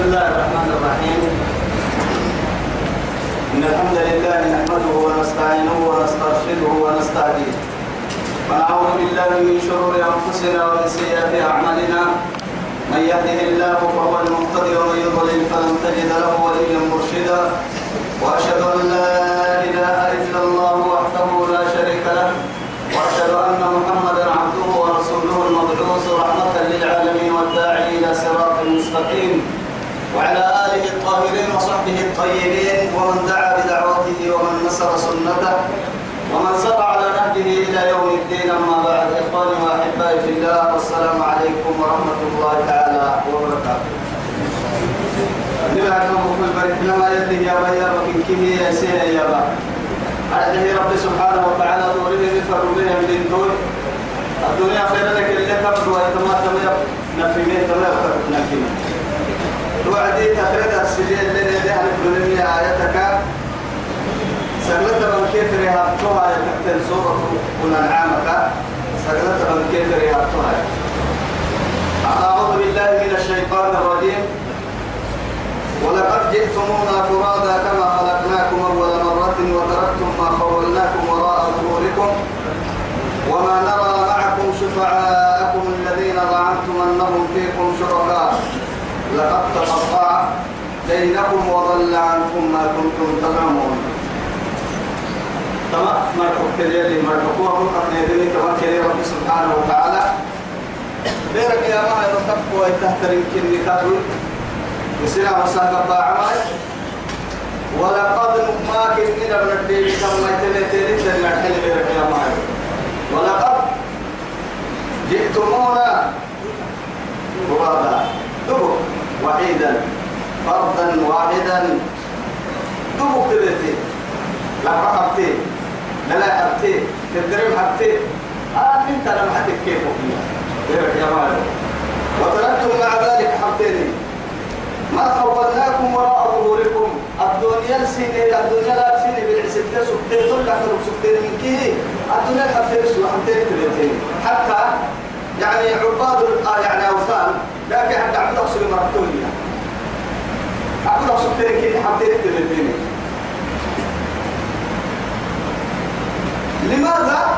بسم الله الرحمن الرحيم إن الحمد لله نحمده ونستعينه ونسترشده ونستهديه ونعوذ بالله من شرور أنفسنا ومن سيئات أعمالنا من يهده الله فهو المهتدي ومن يضلل فلن تجد له وليا مرشدا وأشهد أن لا إله إلا الله وحده لا شريك له وأشهد أن محمدا عبده ورسوله المبعوث رحمة للعالمين والداعي إلى صراط مستقيم وعلى آله الطاهرين وصحبه الطيبين ومن دعا بدعوته ومن نصر سنته ومن سار على نهجه إلى يوم الدين أما بعد. إخواني وأحبائي في الله والسلام عليكم ورحمة الله تعالى وبركاته. نبعكم كل بريد لما يده يا بيا وكن كه يا سيا يا با عليه رب سبحانه وتعالى دوره نفر بهم من دول. الدنيا خير لك اللي تبدو ويتما تمام نفيمين تمام نفيمين توعدي تخرج السجين اللي نديها الدنيا آياتك. سجلت من كيف رهابتها يتكتل سورة الأنعامك. سجلت من كيف رهابتها أعوذ بالله من الشيطان الرجيم. ولقد جئتمونا فرادا كما خلقناكم أول مرة وتركتم ما خولناكم وراء ظهوركم. وما نرى معكم شفعاءكم الذين زعمتم أنهم فيكم شركاء. لقد تقطع بينكم وضل عنكم ما كنتم تزعمون. تمام. ما تقتل يلي ما تقوى قد يدني كما كان رب سبحانه وتعالى. بيرك يا ما يرتقوا ويتهترم كني كادو وسنا وساق باعمال ولقد ما كنا من الدين. كما يتنتين تنتين حل بيرك يا ما ولقد جئتمونا. فرادا دبر. وحيدا. فردا واحدا. دبر كبتي لا حبتي لا لا حبتي. تدرم حبتي. آه انت لم حتك كيف غيرك يا مالك. وتركتم مع ذلك حبتين. ما خولناكم وراء ظهوركم. الدنيا السنة الدنيا لا سنة بالعسل سبتين طلع تلو سبتين من كيه الدنيا حبتين سوى حبتين تلتين حتى يعني عباد آه يعني أوثان لكن حتى عبد أقصر مرتونية عبد أقصر تركين حبتين تلتين لماذا؟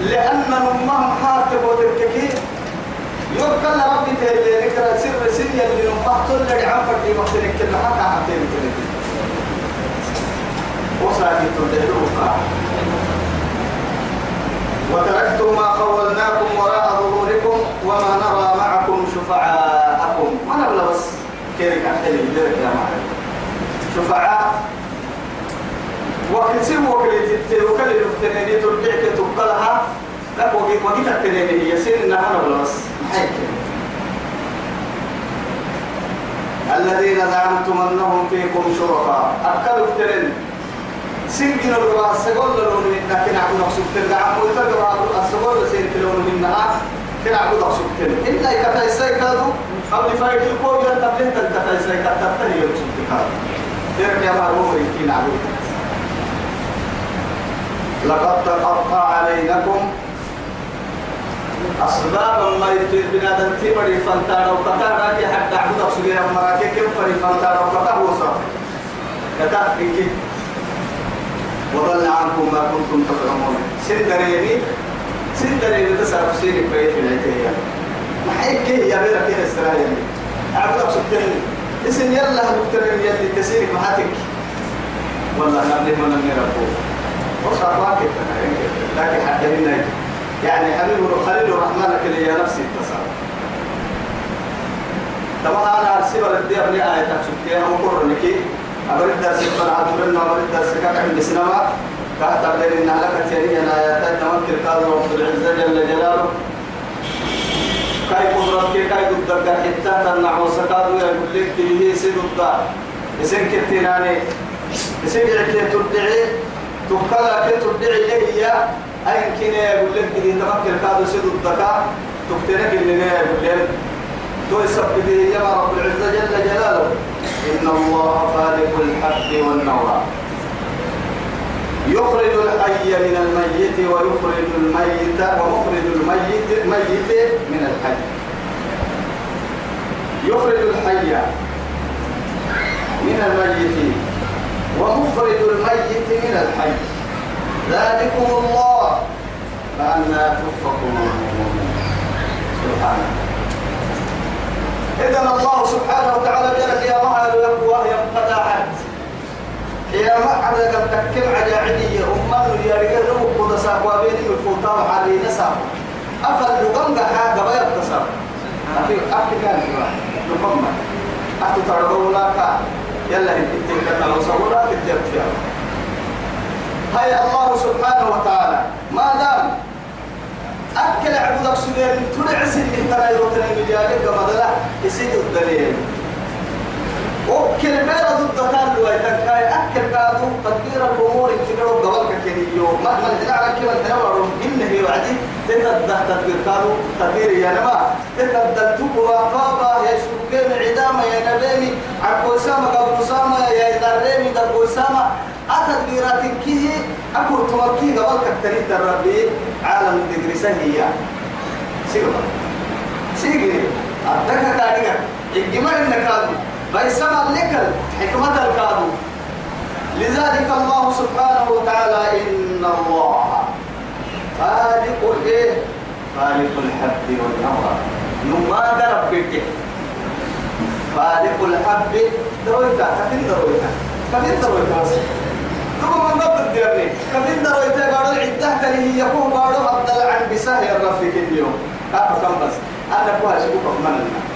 لأن أمهم حاتب وترككي يوكل ربي تهلي نكرا سر سنيا اللي نمح تلقى عن فردي مختلك كل حتى حبتين تلتين وصاكي تلقى وتركتم ما خولناكم وراء ظهوركم وما نرى معكم شفعاءكم ما نبلا بس كيرك أحتلي بيرك يا معلم شفعاء وكل سن وكل تتل وكل التنين ترجعك تبقلها لا وقت وقت التنين هي سن إنها نبلا بس. محيك الذين زعمتم أنهم فيكم شركاء. أكلوا التنين. سنجن الربا السجول لون منا كنا عبد نقصد تلقى عمو يتقرأ السجول سين كلون منها كنا عبد نقصد تلقى إلا يكتا يسيكادو قبل فايت الكوب ينتبه تلقى يسيكاد تبتني يقصد تكادو تلقى يا مرمو يكين عبد لقد تقطع بينكم أسباب ما يفيد بنادم تيبري فانتانا وقطع راكي حتى عبد نقصد يا مراكي كيف فري فانتانا وقطع وصف كتا إنكي وضل عنكم ما كنتم تزعمون سندريني سندريني تسعى سيرك بيت في العتية. ما حيك يا بيرك يا إسرائيل أعبدك سبتني اسم يلا نكترين يلي تسيرك محاتك والله نبني من أمي ربو وصار واكب لكن حتى هنا يعني حبيب خليل الرحمن كلي يا نفسي اتصل طبعا أنا أرسل ردي أبني آية تكسبتها وقرر لكي أبرد درس فنا عدورنا أبرد درس كاك عند سينما كهت أبدين إن لك تيري أنا آيات نمكر قادر رب العزة جل جلاله. كاي قدرت كي كاي قدرت. حتى تنعو سكادو يقول لك تيه سيد الدار يسن كتناني يسن يعكي تدعي تكلا كي تدعي لي يا أين كنا يقول لك تيه تمكر قادر سيد الدكا تكتنك اللي يقول لك. تو يسبب يا رب العزة جل جلاله. إن الله خالق الحق والنوى. يخرج الحي من الميت ويخرج الميت ومخرج الميت ميت من الحي. يخرج الحي من الميت ومخرج الميت من الحي. ذلكم الله فأنا تؤفكون سبحانه إذا الله سبحانه وتعالى بينك يا مهل وهي قد يا ما على قد تكم على عدي أمان يا رجال رو قد ساقوا بيني مفوتا وحالي نساب أفل لقم قحا قبا يبتصاب أكيد أكيد كان في واحد. لقم أتو تردو لك. يلا هدتك كتلو سولا تجيب فيها هاي الله سبحانه وتعالى. ما دام أكل عبودك سجير تلع سنة ترى يروتنا مجالك قمدلا يسيد الدليل. وكل بيرة ضد كان لو يتكاي أكل كادو تدبير الأمور تقرأ قبل كينيو ما ما هنا على كذا تنور إنه وعدي تتدح تدبير كادو تدبير يا نما تتدل تقوى قابا يا شوكين عدامة يا نبيمي عبو سامة سامة يا دريمي دبو سامة أتدبيرات كيه؟ أكو توكي قبل كتري الربي عالم دقرسة هي. سيغا سيغا أدك كاديك الجمال النكادو بيسمى لك حكمة الكادو لذلك الله سبحانه وتعالى إن الله فالق الإيه؟ فالق الحب والنوى نما درب بك فالق الحب. درويتا كفين درويتا كفين درويتا. بس ثم من ضد الديرني كفين درويتا. قالوا العدة كان يكون قالوا أفضل عن بساه الرفيق اليوم. كافة كم بس أنا كوها شكوك في مننا.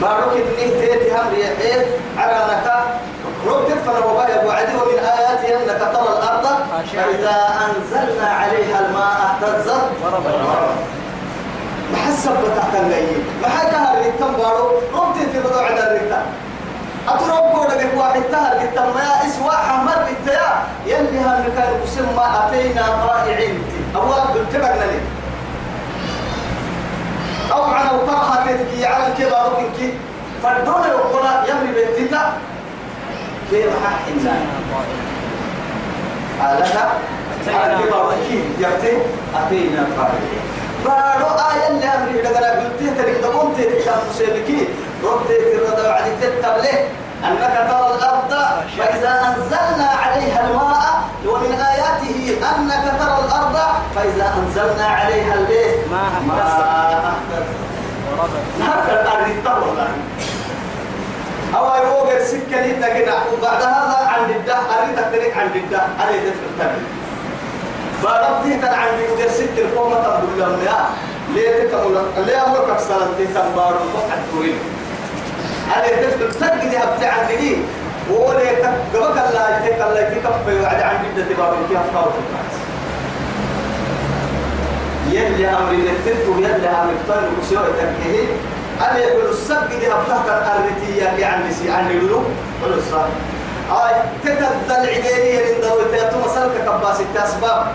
بارك إني تيتي هم ريحيت على نكا. رب تدفن وبايا وعدي ومن آياته أنك ترى الأرض فإذا أنزلنا عليها الماء اهتزت. ما حسب تحت الليل ما حكاها الريتم بارو. رب تيتي بدو عند الريتم أترب قولك واحد تهر الريتم ما إسوا حمر التيا يلي هم كان مسمى أتينا طائعين أولا بنتبعنا لي أو معنا وطرحة تتكي على الكبار وكنكي فالدولة يقول يمري بيتتا كيف ححنا قالها على الكبار وكي يبتي أتينا قائلين بارو آية اللي أمري لقنا قلتي تريد دمون تريد مسيبكي ربتي في الرضا وعدي تتبلي. أنك ترى الأرض فإذا أنزلنا عليها الماء ومن آياته أنك ترى الأرض فإذا أنزلنا عليها الليل. ما هكذا الأرض ترى أو يوغر سكة لنا كده. وبعد هذا عند الده أريد أترك عند الده أريد أترك فربتي عندي يوغر سكة القومة تقول لهم يا ليه تكمل ليه أمرك سنتين تنبارو وقت طويل على تذكر تجد أبتع عندي ولا قبك الله يتك الله يتكفى وعد عن جدة باب كيف قاوة يلي أمر نتلت يلي أمر اختار وسوء تكيه أنا يقول السجد أبتع الأرتية اللي عندي سي عندي لولو قل الصح آي تتدل عديني عند وتيتم مسلك كباس التأسباب.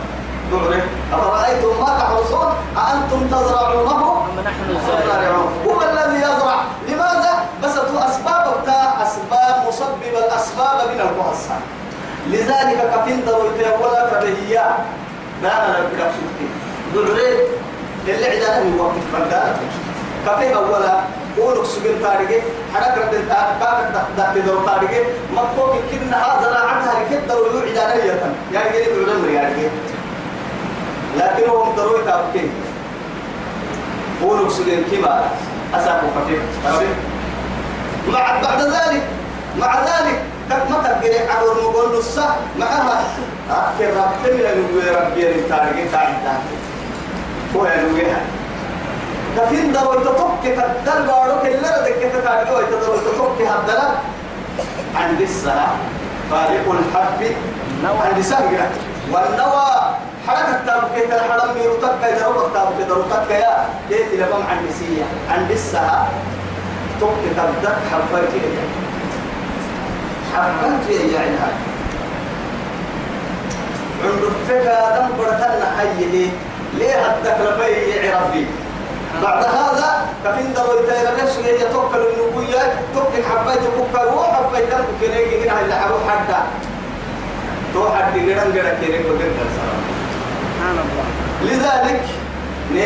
دغري أفرأيتم ما تحرصون أأنتم تزرعونه؟ أم نحن الزارعون؟ هو الذي يزرع. أسباب بتاع أسباب مسبب الأسباب من القصة لذلك كفين درويت ولا كبهية. دانا ربك شفتي. دغري اللي عدانا من وقت فردان كفين أولا قولك سجن تاريخي. حرك ردن تاريخي دات دور تاريخي. مكوك كنا زراعتها ركب دور عدانا يتن يعني قريب العلم يعني لكنهم دروي تابكين قولوا سجن كبار أساقوا خفيف خفيف مع بعد ذلك مع ذلك ما تقدر عبر نقول الصح معها أكثر ربط من نقول ربي التارجي تعيدا هو ينويها كفين دروي تطوك كدل بارو كلا ردك تتارجي ويتدروي تطوك هدلا عند الصلاة فارق الحب. عند سهرة والنوى. حركة تابك الحرم ميروتك إذا ربك تابك دروتك يا. جيت لبم عن نسية. عن السها توك تبدك حرفت يا حرفت يا يعني هاي. عند فكا دم برتنا حي ليه هدك لفي يا ربي بعد هذا كفين دروي تاير نفسه هي توكل النبوية توكل حبيت كوكا وحبيت كوكا نيجي هنا حتى تو حد كيرك سبحان الله. لذلك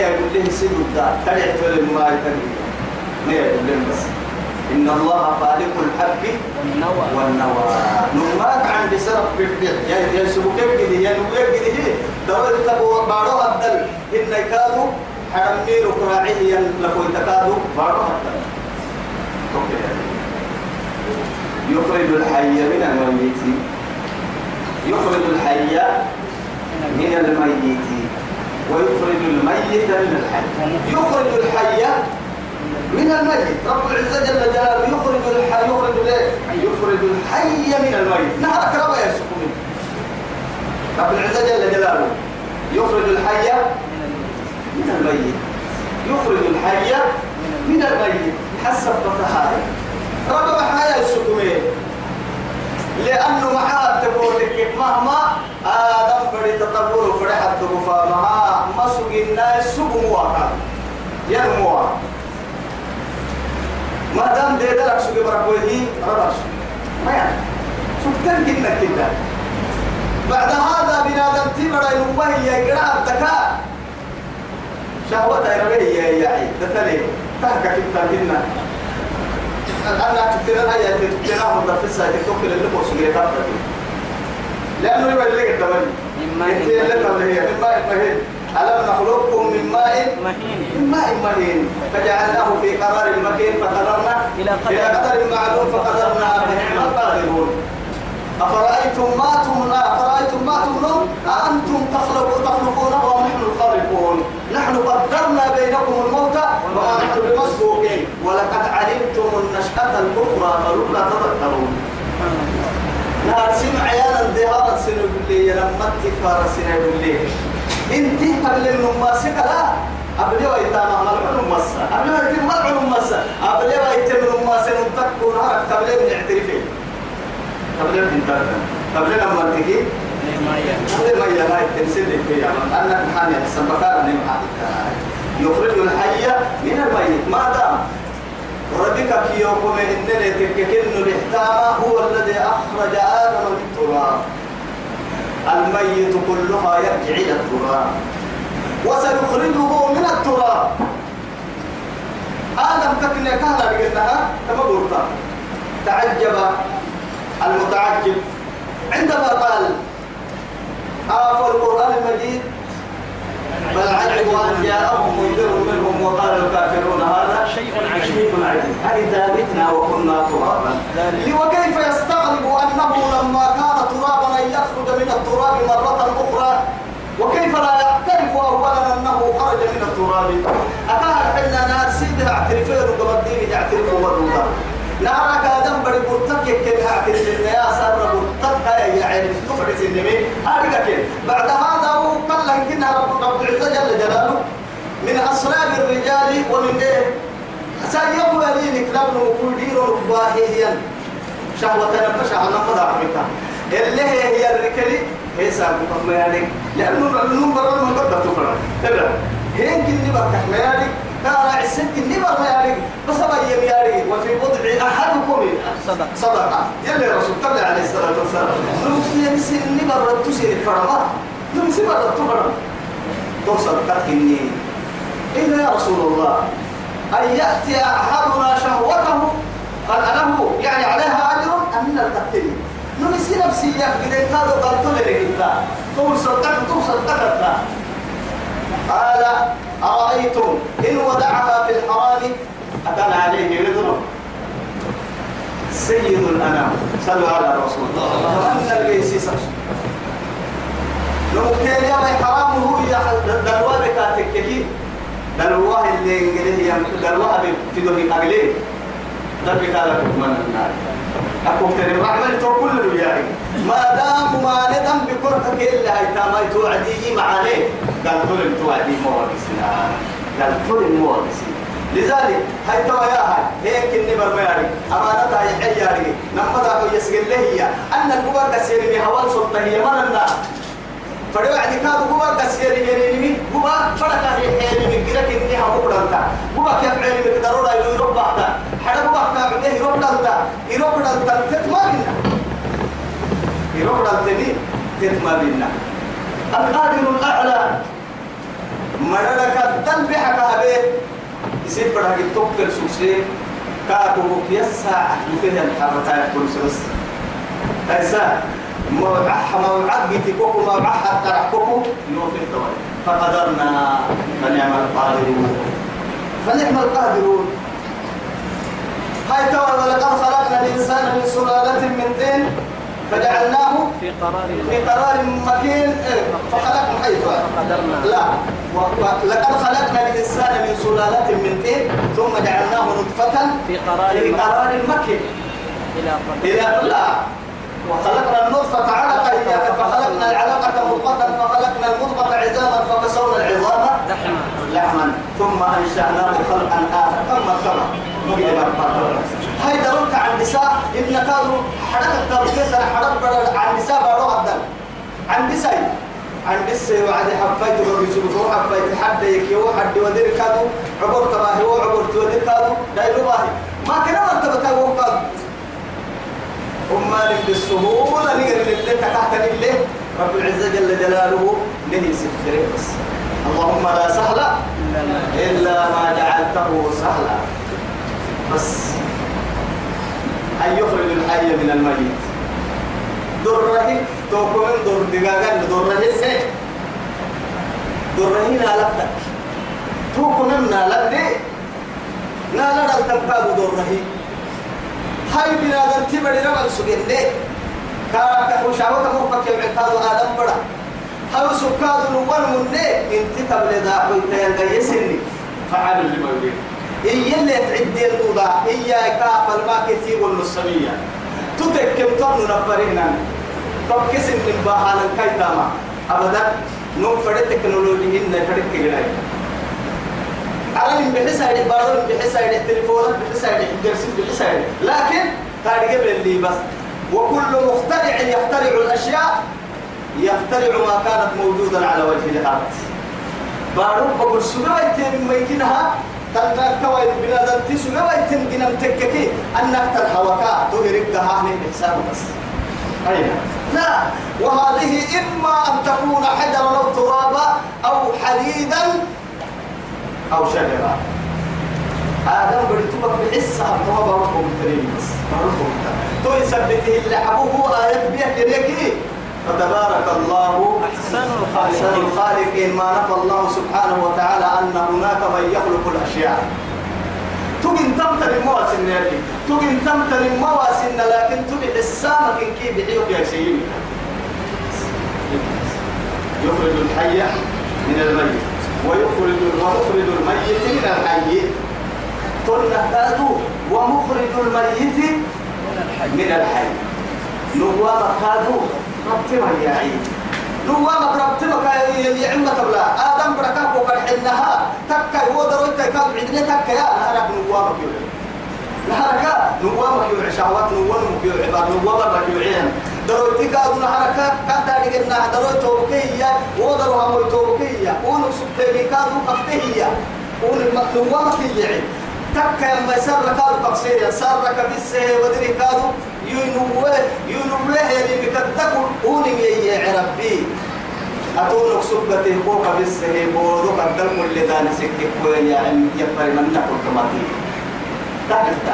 يقول له سيد الدار تبع تقول ما نيا بس؟ إن الله فالق الحب والنوى. نماك عند سرب بالبيع يا يا سبوك كده؟ يا نبوك كده؟ دور تبو بارو هدل إن كادو حرمير كراعي لفوي تكادو بارو هدل يخرج الحي من الميت. يخرج الحي من الميت. ويخرج الميت من الحي. يخرج الحي من الميت. رب العزة جل جلاله يخرج الحي يخرج ليه يخرج الحي من الميت. نهرك ربا يسكن منه. رب العزة جل جلاله يخرج الحي من الميت. يخرج الحي من الميت. حسب بطهاي رب حياة السكمين لأنه معاه تقولك مهما آدم بدي تطور فرحة تقفى معاه ما سجنا سجن واحد ينمو ما دام ده لك سجن بركوه ربش ما يعني؟ سكتن جنة كده بعد هذا بنادم تبرا ينبه يا قراءة الذكاء شهوة يربيه يا يعي تتلي تهكا كتا كنا. أنا تبتنا هيا تبتنا مدفسة تتوكل اللي سجن كفر لأنه مما انت اللي تبليه من ماء مهين ألم نخلقكم من ماء؟ مهين. من ماء مهين. فجعلناه في قرار مكين فقدرنا إلى قدر- معلوم فقدرنا فنعم القادرون. أفرأيتم ما تمنون أفرأيتم ما تمنون؟ أأنتم تخلقون تخلقونه أم نحن الخالقون؟ نحن قدرنا بينكم الموت وما نحن بمسبوقين. ولقد علمتم النشأة الأخرى فلولا تذكرون. نار سمع عيانا ظهارا سنو لما تفار سنو لي انت قبل من ماسك لا. قبل ويتا ما ملعون مسا قبل ويتا ملعون مسا قبل ويتا من ماسك تكون هرك قبل من اعترفي قبل من ترك قبل لما تجي قبل ما يلا تنسل في يوم انك حامي سبقا من يخرج الحي من الميت. ما دام ربك في يوم إنني تككن الاحتام هو الذي أخرج آدم من التراب. الميت كلها يرجع إلى التراب وسنخرجه من التراب آدم تكن كهلا بقلناها كما قلت تعجب المتعجب عندما قال آف القرآن المجيد بل عجبوا أن جاءهم منذر منهم وقال الكافرون هذا شيء عجيب. عجيب أئذا متنا وكنا ترابا. وكيف يستغرب أنه لما كان أن يخرج من التراب مرة أخرى؟ وكيف لا يعترف أولا أنه خرج من التراب؟ أكاد حنا نار سيدها اعترفين وقبضين يعترفوا مرة نارك آدم بدي قرطك كده اعترف يا سر قرطك يا عين تفرس النمي أرجع بعد هذا هو قال لك إنها رب العزة جل جلاله. من أصلاب الرجال ومن إيه؟ سيقول لي نكلم وكل دير باهيا شهوة نفسها مدى أفريقيا اللي هي هي الركلي هي سابقة ميالك لأنه النمبر المقدر تفرق تبع هي كني بركح ميالك ترى السن كني بر ميالك بس أبي ميالك وفي وضع أحدكم. صدق. صدقة يلي رسول الله عليه الصلاة والسلام نمسي نسي نبر تسير فرما نمسي بر تفرم توصل كتكني إلا يا رسول الله أن يأتي أحدنا شهوته؟ قال له يعني عليها أجر أن نلتقي. نمسي نفسي يفقد هذا قلت لك أنت توصل تك توصل تك قال أرأيتم إن ودعها في الحرام أكان عليه رضا سيد الأنام صلوا على رسول الله وأن البيسيس لو كان يا حرامه هي دلوا بكاتككي دلوا اللي انجليه يم دلوا في دوري أغليه دل بكالا من النار أكو ترى الرحمن تو كل الوياي ما دام ما ندم بكرهك إلا هاي تاما توعدي معاني قال كل توعدي موارسنا قال كل موارسنا لذلك هاي توا يا هاي هيك النبر مياري أمانتها هي حياري نمضى يسجل هي. أن الكبار كسيرني هوال سلطة هي النار فدوا عندي كادو بوا كسيري يريني بوا فرقة هي حيني من كني هم بدلتا بوا كيف عيني من ضرورة يروح بعدا بوا كاب عندي يروح بدلتا يروح بدلتا تتما بينا يروح بدلتني تتما بينا القادر الأعلى مرلك الدل بحكا به يصير فرق التوكل سوسي كاكو يسا يفيد الحرتاي كل سوس تيسا موعح موعح جيتي كوكو موعح حتى كوكو يوفي الدوائي فقدرنا فنعم القادرون. فنعم القادرون. هاي توا ولقد خلقنا الإنسان من سلالة من طين فجعلناه في قرار في قرار مكين. إيه، فخلقنا. حيث لا. لقد خلقنا الإنسان من سلالة من طين ثم جعلناه نطفة في قرار في مكين. قرار مكين. إلى قدر. إذا لا. وخلقنا النطفة علقة فخلقنا العلقة مضغة فخلقنا المضغة عظاما فكسونا العظام لحمة لحما. ثم أنشأناه خلقا آخر. كما كما هاي درونك عن نساء إن كانوا حركة تركيز حرك بدل عن نساء بارو أبدا عن نساء. عن نساء وعد حفيت وبيسوق حفيت حد يكيو حد ودير كادو. عبور تباهي وعبور تودير كادو. دايلو باهي. ما كنا مرتبة وقاد أمالك بالسهولة نقر لله تحت لله رب العزة جل جلاله نهي سفرة بس. اللهم لا سهل إلا ما إلا ما جعلته سهلا. بس أن يخرج الحي من الميت. دره توكو من در دقاقا دره سي. دره نالتك توكو من نالك نالك التنكاد دره هاي بنادم تبري رمال سجن لي كاكا وشاوة موقف يبعتاد آدم بڑا هاو سكاد نوان من انت تبلي دا حويتين يسني فعل لما يريد إيا اللي تعدي الأوضاع إيا كافل ما كثير والنصمية تتكم طن نفرهنا طب كسن من باهانا كايتاما أبدا نوم فرد تكنولوجي إن فرد كجراي عالم بحس هاي بارون بحس هاي التليفون بحس هاي الدرس بحس هاي لكن تاريخ اللي بس. وكل مخترع يخترع الأشياء يخترع ما كانت موجودا على وجه الأرض. بارون بقول سنوات ميتينها؟ تلقى كوي بلاد تسنوات جنم تككي. أنك تلحوكا تهرب دهاني بحساب بس. أين لا. وهذه إما أن تكون حجرا أو ترابا أو حديدا أو شجرة. آدم بريتوبك بحسة أبطوا باركم الكريم بس. باركم تو يثبته اللي حبوه. آيات بيها كريكي فتبارك الله أحسن أحسن الخالقين ما نفى الله سبحانه وتعالى أن هناك من يخلق الأشياء. تجن تمتر المواسن يا أخي تجن تمتر المواسن لكن تجن السامك كي بحيوك يا سيدي يخرج الحي من الميت ويخرج ومخرج الميت من الحي. كادوا ومخرج الميت من الحي. نوام كادوا ربتما يا عيد. نوام ربتما يا عمة بلا آدم بركاك وقد حنها تكا هو درويت كاد عدنا تكا يا. نهارك نوامك يوعي. نهارك نوامك يوعي. شهوات نوامك يوعي. عباد نوامك يوعي. درويت كاد نهارك كاد دارقنا درويت توبكية ودرو هموي توبكية ونو سبتيني كاد وقفتهية ونو نوامك يوعي. تكا يما سر كادو بقسيا سر كبسه ودري كادو ينوه ينوه اللي بكتكو وني يا ربي أتونك سبته فوق بسه بودو قدر كل دان سكك وين يا عم يفر من نقول كماتي تحت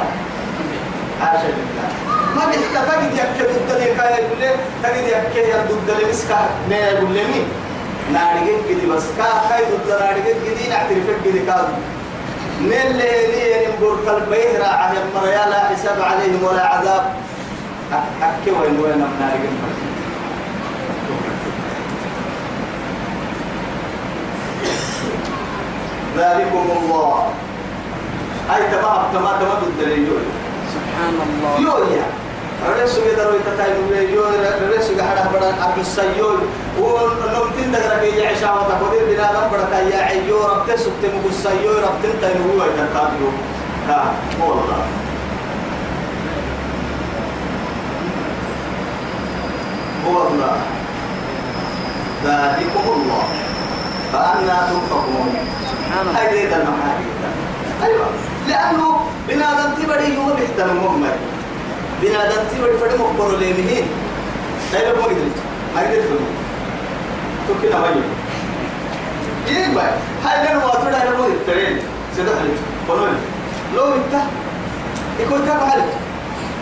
عاش بالله. ما بيحتاج تجد يكيد الدنيا كاي يقول لي تجد يرد الدنيا مسكا. ما يقول لي نارجين كذي بس. كا كاي ضد نارجين كذي نعترف كذي كادو نل لي نمبر كالبيه راعي المريا لا حساب عليهم ولا عذاب. أكي وين وين نارجين ذلكم الله. أي تبع تما تما بالدليل. سبحان الله. يويا. رسول يدرو يتتاي يو رسول حدا بڑا ابو سيول ونمتين دغرا كي يعشا وتقدير بنا دم بڑا كي يعيو رب تسكت مبو سيول رب تنتين هو يتقابلو ها والله. والله. ذلكم الله. فأنا تنفقون هاي ذي المحاكي أيوة. لأنه بنادم تبري يوم بيحترم مهمل بنادم تبري فدي مقبر لي مهين لا يلقوا يدري؟ ما يدري تقول تكنا ما يجي إيه باي هاي لأنه ما تقول هاي لقوا يدري سيدا حليت قولوا لو انت. يقول كم عليك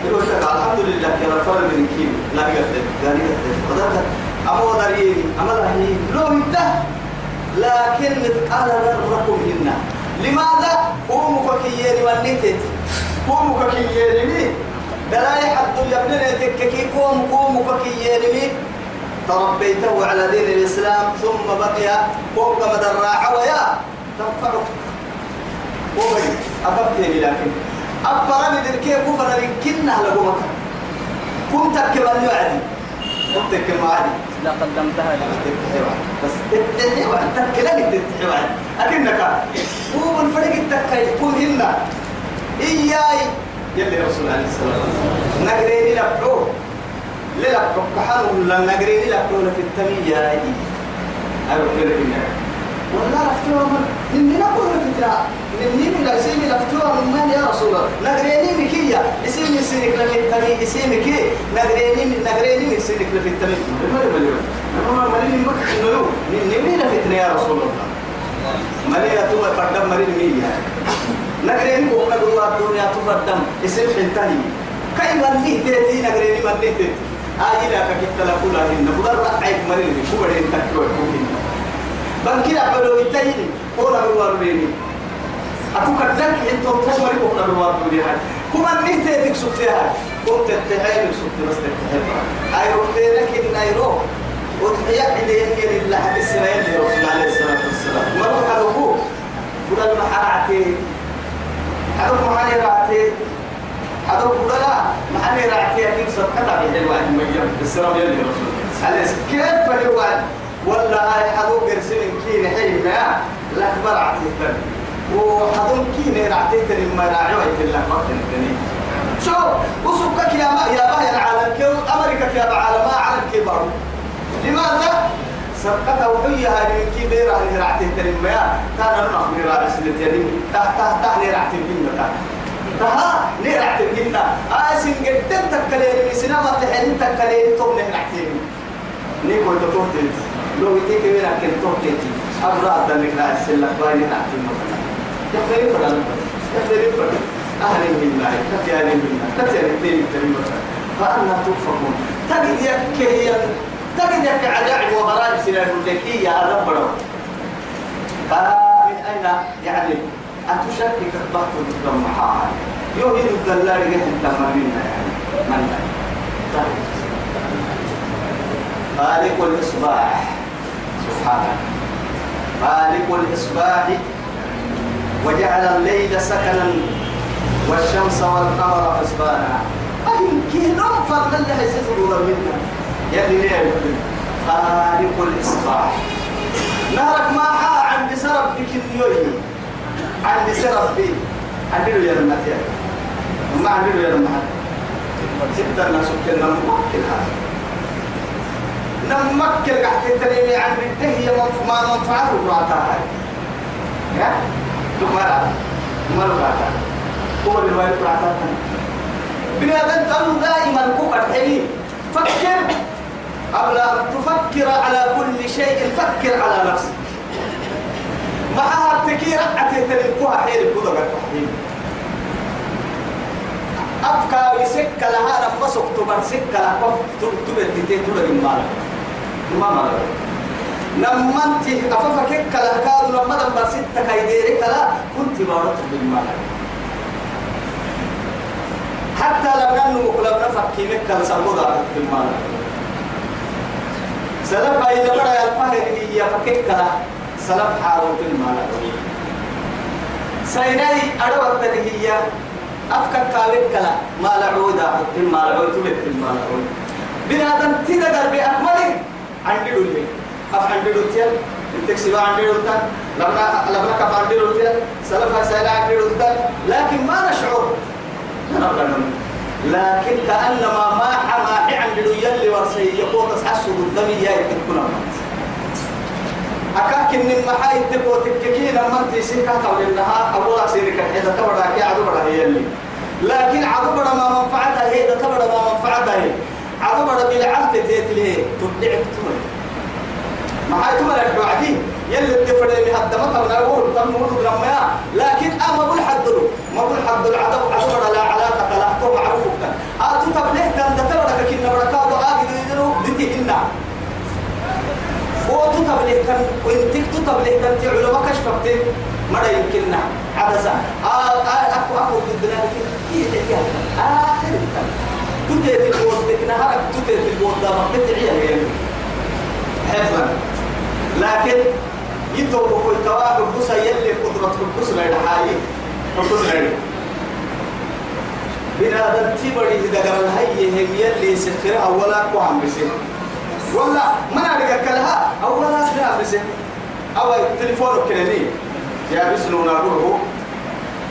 يقول لك الحمد لله يا رفض من كيلو لا يقدر. لا يقدر. وذاك أبو دريني أما رهني لو انت. لكن مثقال ذرة منا لماذا؟ هو مكيين والنتت هو مكيين لي دلاي حد يبني تككي قوم قوم مكيين لي تربيته على دين الإسلام ثم بقي فوق مدرع ويا تنفعك. وبي أبقي لكن أفرم ذلك كفر لكنه لقومك كنت كمان يعدي كنت كمان لا قدمتها لي بس تتحي وعد تكلني تتحي وعد أكنك. هو الفرق التكاي يكون هنا. إياي. يلي رسول عليه الصلاة والسلام. نقريني لبحو. للبحو كحانو لا نقريني لبحو في التمية كده هنا والله رفتوها من إني نقول فترة مني من اسمي لفتوها من من يا رسول الله؟ نقريني مكية اسمي سينك لفي التمي اسمي كي؟ نقريني نقريني من سينك لفي التمي ما يبلغ أنا مريني مكة إنه مني مين فتنة يا رسول الله. مريا تو فردم مريني مين نقريني وقنا الله الدنيا تفردم اسم حنتهي كأي مني تيتي نقريني مني تيتي آجيلا كتلا كلا هنا؟ بدر رأيك مريني كوبرين تكتوي كوبين بنكي أقبلوا يتهيني كولا بالوار بيني أكو كدك أنتو تمر كولا بالوار بيني هاي كما نهت يدك سكتها قمت تتحيل سكت بس تتحيل أي ركتينك النيرو وتحيا عدين كن الله عليه الصلاة والسلام. مرة حلوكو قول المحارعتي حلوك محاني رعتي حلوك قول لا محاني رعتي أكيد صدقنا بحلوة المجيب السلام يلي رسول كيف فلوان ولا هاي حدوك رسلين كين حين ما. لك برعتي الدم وحدوك كين رعتي تن ما راعي ويتلا وقت الدنيا شو؟ وسكك يا ما يا ما العالم كيو؟ أمريكا يا عالم ما عالم كبر لماذا؟ سبقت وحية هذه كي بيرا هذه رعتي تن ما كان نحن من سلتي يعني تحت تحت تحت رعتي بينا تها نرعتي بينا آسين جدا تكلين سينما تحين تكلين توم نرعتي نيكو تطوتي لو يديك من أكل توكيتي أبرا دلك لا السلة باين مثلا يخير فلان يخير فلان أهل منا كتيان الدين الدين مثلا فأنا توفقون تجد يك هي تجد يك عجائب وغرائب سنان الدكية هذا برو فمن أين؟ يعني أتشكك الضغط بالضمحاء يوهي الدلال يهن تمرين يعني. من؟ خالق الإصباح. سبحانه. خالق الإصباح. وجعل الليل سكنا والشمس والقمر حسبانا. أيمكن ننفر اللي حيسفروا منا يلي خالق الإصباح. نهرك ما حا عند سرب بك اليوم عند سرب بي. عندي له يا المتيا ما عندي له يا جدا ناس كنا ممكن هذا. نمكر قاعد تتريني عن بده هي ما منفعة وقعتها هاي. يا دمرة قعتها هو اللي وايد قعتها بني آدم تقول دائما كوكر حلي فكر. قبل أن تفكر على كل شيء فكر على نفسك. معها التكير أتهتلكوها حيل كذا قد أفكار سكة لها رب سكتبر سكة لها تبت تتين تبت المالك ما مالك نمنتي أففك كلا كادو لما دم ستة كايديري كلا كنت بارت بالمالك حتى لم ننمو لم نفكي مكة سمودا بالمالك سلف إذا بدا الفهر هي فكك كلا سلف حارو بالمالك سيناي أدوات هي أفكك كاوك كلا ما لعودا بالمالك تبت بالمالك بنادم تدقر بأكمله عندي دولي أف عندي دولتيا تكسب عندي دولتا لبنا لبنا كف عندي دولتيا سلفها سهل عندي دولتا لكن ما نشعر. لكن كأنما ما حما عندي دوليا اللي ورسي يقول تسحسه الدم يا يتكون أكاك إن المحاي تبو تككين لما أنت سيكا تقول إنها أبوها سيرك إذا تبرع كي عدو بڑا هي اللي. لكن عدو بڑا ما منفعتها هي إذا تبرع ما منفعتها هي. عدو بڑا بالعهد تيتليه تبدعك تمر. ما هاي تمر الوعدي يلي الدفر اللي هدمتها من أقول تم لكن أما بقول حد له ما بقول حد العدو عدو بڑا لا علاقة آتو تبليه دان دتبرك كنا بركا وعاق دينو دتي إنا وتو تبليه كان وانتك تو تبليه دان تي علماء كشفت. مرة يمكننا عبسا آه، آه، أكو أكو بدنا كده. إيه إيه آخر تدي في البوت تكنا هرك تدي في البوت ده مقتعي اليوم حفظا. لكن يتوقف التواقف بس يلي قدرة القصر الحالي القصر الحالي لا بنادم تبري إذا قال هي هم يلي سخرها ولا قوام بسه ولا ما نعرف كلها أولا سخرها بسه أو تليفون كلامي يا بس لو نقوله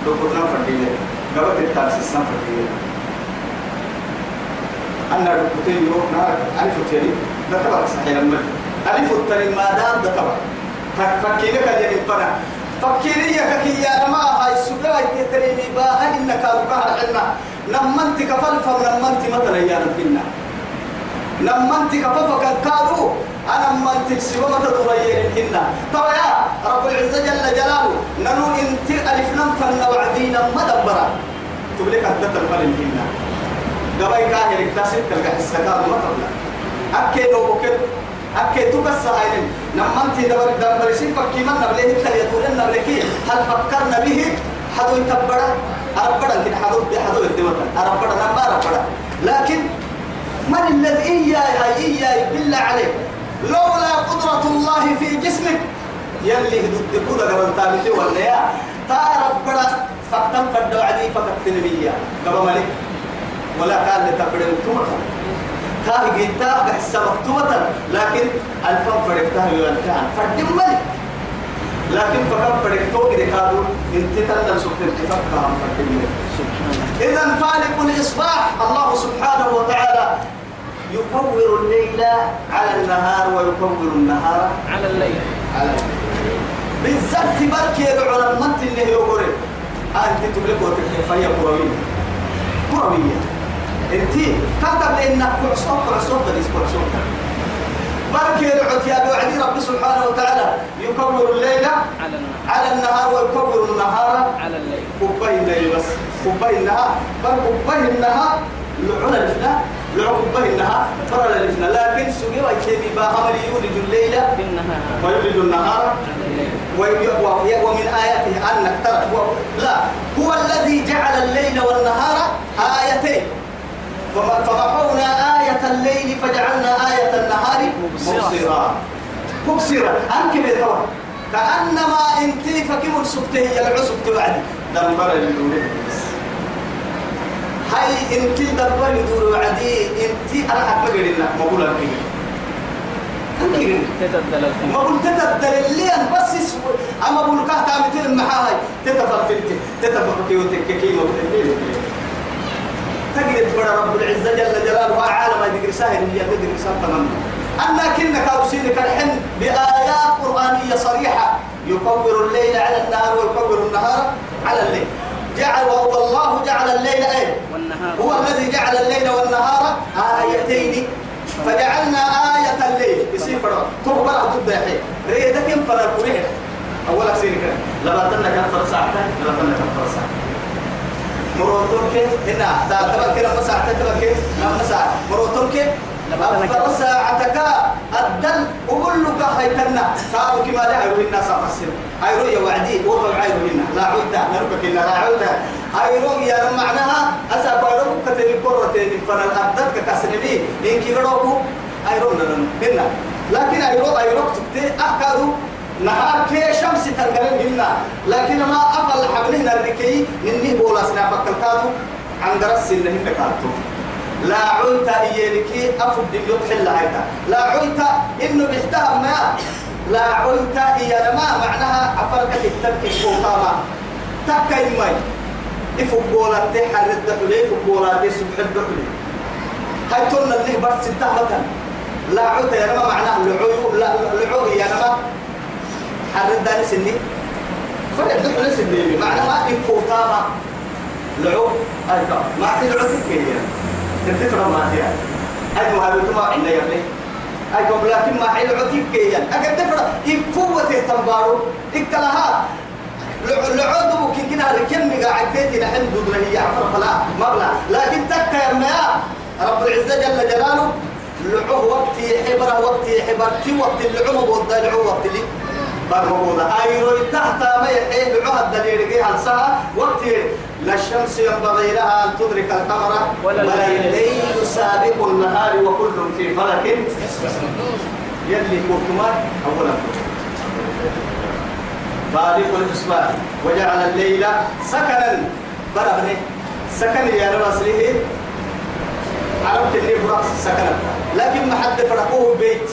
لو كنا فردينا قبل التاسيس سان فردينا أنا ركوتين يوم نهار ألف تاني ده تبع صحيح لما ألف التاني ما دام ده تبع فكينا كان يعني فنا فكيني يا كي يا ما هاي السجاي تتريني باهل إنك أبقى حنا نمنت كفل فنمنت مثلا يا ربنا. نمنت كفل كادو أنا من تكسب ما تدري هنا طبعا يا رب العزة جل جلاله. ننو انت ألف نم فن وعدينا مدبرا تبليك أدت الفلن هنا قبل كاهر اكتسب تلقى السكاد ما تبلا أكيد وبكت أكيد تبص هاي نما أنت دبر دبر شيء فكي من نبله تلي يقول نبلكي هل فكرنا به؟ حدو يتبرا أربعا كده حدو حدو يتبرا أربعا نما أربعا لكن من الذي إياي هاي؟ إياي بالله عليك. لولا قدرة الله في جسمك. يلي ضد كذا قبل تابتي ولا يا. تارب بڑا فقطن فدو عدي فقط تنبيا قبل ملك. ولا كان لتبڑ مكتومة كان جيتا بحس مكتومة لكن الفم فرقتها يوالكان فدم ملك لكن فقط فرقتو كده كادو انت تنل سبتن تفكها فدم ملك إذا فالق الإصباح. الله سبحانه وتعالى يكور الليل على النهار ويكور النهار على الليل. على الليل. بالذات بركي العلماء منت اللي يقول أنت تملك وتكفي فهي كروية كروية أنت كتب لأنك كعصوب كعصوب بليس كعصوب بركي العت يا وعدي رب سبحانه وتعالى يكور الليل على النهار. على النهار على الليل. كوباي الليل بس. كوباي النهار. بل كوباي النهار لعنا الفنا لعب كوباي النهار ترى الفنا لكن سوي ويتبي باهم يولد الليل ويولد النهار ومن آياته أنك ترى. هو- لا. هو الذي جعل الليل والنهار آيتين. فمحونا آية الليل فجعلنا آية النهار مبصرة. مبصرة أنك بالهوى كأنما انت فكم السبته هي العسب توعدي دمبر اللولي هاي انت دبر يدور وعدي انت أنا أكبر كده أنك تتبدل الفم ما قلت تبدل اللي بس يسوي أما بقول كه تعمل معاي تتفل في تتفل في وتككي ما تجد بڑا رب العزة جل جلاله عالم يدقر ساهل هي يدقر ساهل تماما أنا كنا كاوسينك الحن بآيات قرآنية صريحة يكور الليل على النهار ويكور النهار على الليل. جعل والله جعل الليل أيه؟ والنهار. هو الذي جعل الليل والنهار آيتين. فجعلنا آية الليل. تغبر ضد حين ريدك فرق أولا سيرك. لما تنك أفر ساعتين لما تنك أفر ساعتين مروتوك هنا. دا تبكي لما ساعتين تبكي لما ساعة. مروتوك أفر ساعتك الدل وقول لك هيتنا. قالوا كما لا يروي الناس أقسم أيرو يا وعدي وضع عيرو هنا لا عودة نربك إلا لا عودة أيرو يا معناها أسا بارو كتني كرة تاني فنا الأبدات كاسنبي إن كي غروكو أيرو نرن هنا. لكن أيرو أيرو تبتي أحكادو. نهار كي شمس تنقلن هنا لكن ما أفل حبلهنا الركي نني بولا سنا فكالكادو عن درس إنهن كاتو لا عويت إيالكي أفد يطحل هيدا لا عويت إنه بيحتها ما. لا عويت إيا ما. معناها أفرقك التبكي فوقاما تبكي ماي إفقولا تحر الدحلي إفقولا دي سبح الدحلي هاي تقولنا اللي برد ستة لا عويت يا نما معناها لعو لا لعو يا نما حر الداني سني. فرق الدحلي سني. معناها إفقولا لعو أيضا ما تلعو تكيه تدفع ما فيها. أي مهابة ما عندنا يبلي أي قبل لكن ما حيل عتيك كيان أجد دفع يفوت تنبارو. إكلها لعود ممكن كنا ركن قاعد تيجي نحن دودنا هي عفر فلا. مبلغ لكن تك يا رب العزة جل جلاله. لعوه وقت حبره وقت حبر. كي وقت اللعوم والضلع وقت لي برمودا أيرو تحت ما يحيي بعهد دليل جه الساعة وقت لا الشمس ينبغي لها أن تدرك القمر ولا الليل. سابق النهار وكل في فلك. يلي كوكما أولا. فالق الإصباح وجعل الليل سكنا. برهني سكن يا رسله عرفت اللي برأس سكنا. لكن ما حد فرقوه بيت.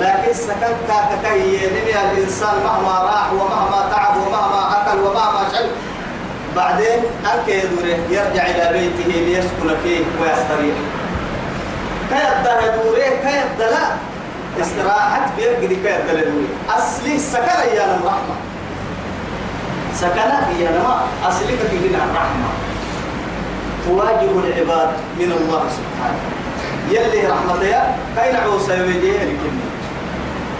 لكن سكن كاكاكي نمي الإنسان مهما راح ومهما تعب ومهما أكل ومهما شل. بعدين أنك يدوره يرجع إلى بيته ليسكن فيه ويستريح. كيد دوره كيد لا استراحة بيرقد كيد دوره أصلي سكن يا الرحمة سكن يا نما أصلي كتير الرحمة تواجه العباد من الله سبحانه. يلي رحمته يا؟ كاين عوسى يوجيه الكلمة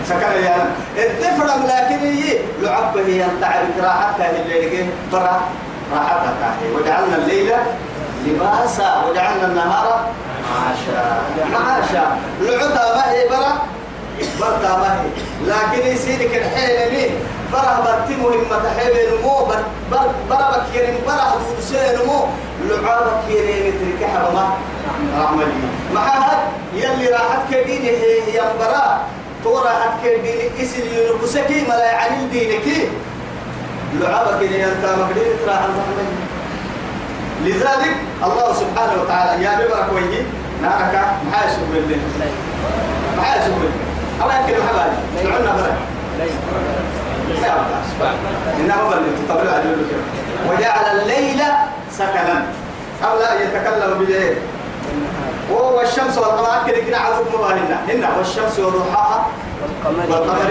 سكن يا الدفرم لكن هي لعبه هي تعرف راحتها اللي لقيه برا راحتها هي وجعلنا الليل لباسا وجعلنا النهار معاشا. معاشا. لعبها ما هي برا؟ برتا ما هي. لكن يسيرك الحين مين برا برتي مهمة حبل مو بر بر برا بكيرين برا حدود سين مو لعابك كيرين ترك حرمة. رحمة لي. معها يلي راحت كديني هي هي برا. تورا حد كديني اسل ينبسكي ملا يعني دينك. لعابك اللي أنت مقدر ترى رحمة لذلك الله سبحانه وتعالى يا ببرك ويجي نارك محايا سبب الله محايا سبب الله أو يمكن محبالي نعنا برك إنما بل تطبع على وجعل الليل سكنا. أو لا يتكلم بالليل وهو الشمس والقمر كده كده عدوك مباهنا هنا والشمس وضحاها والقمر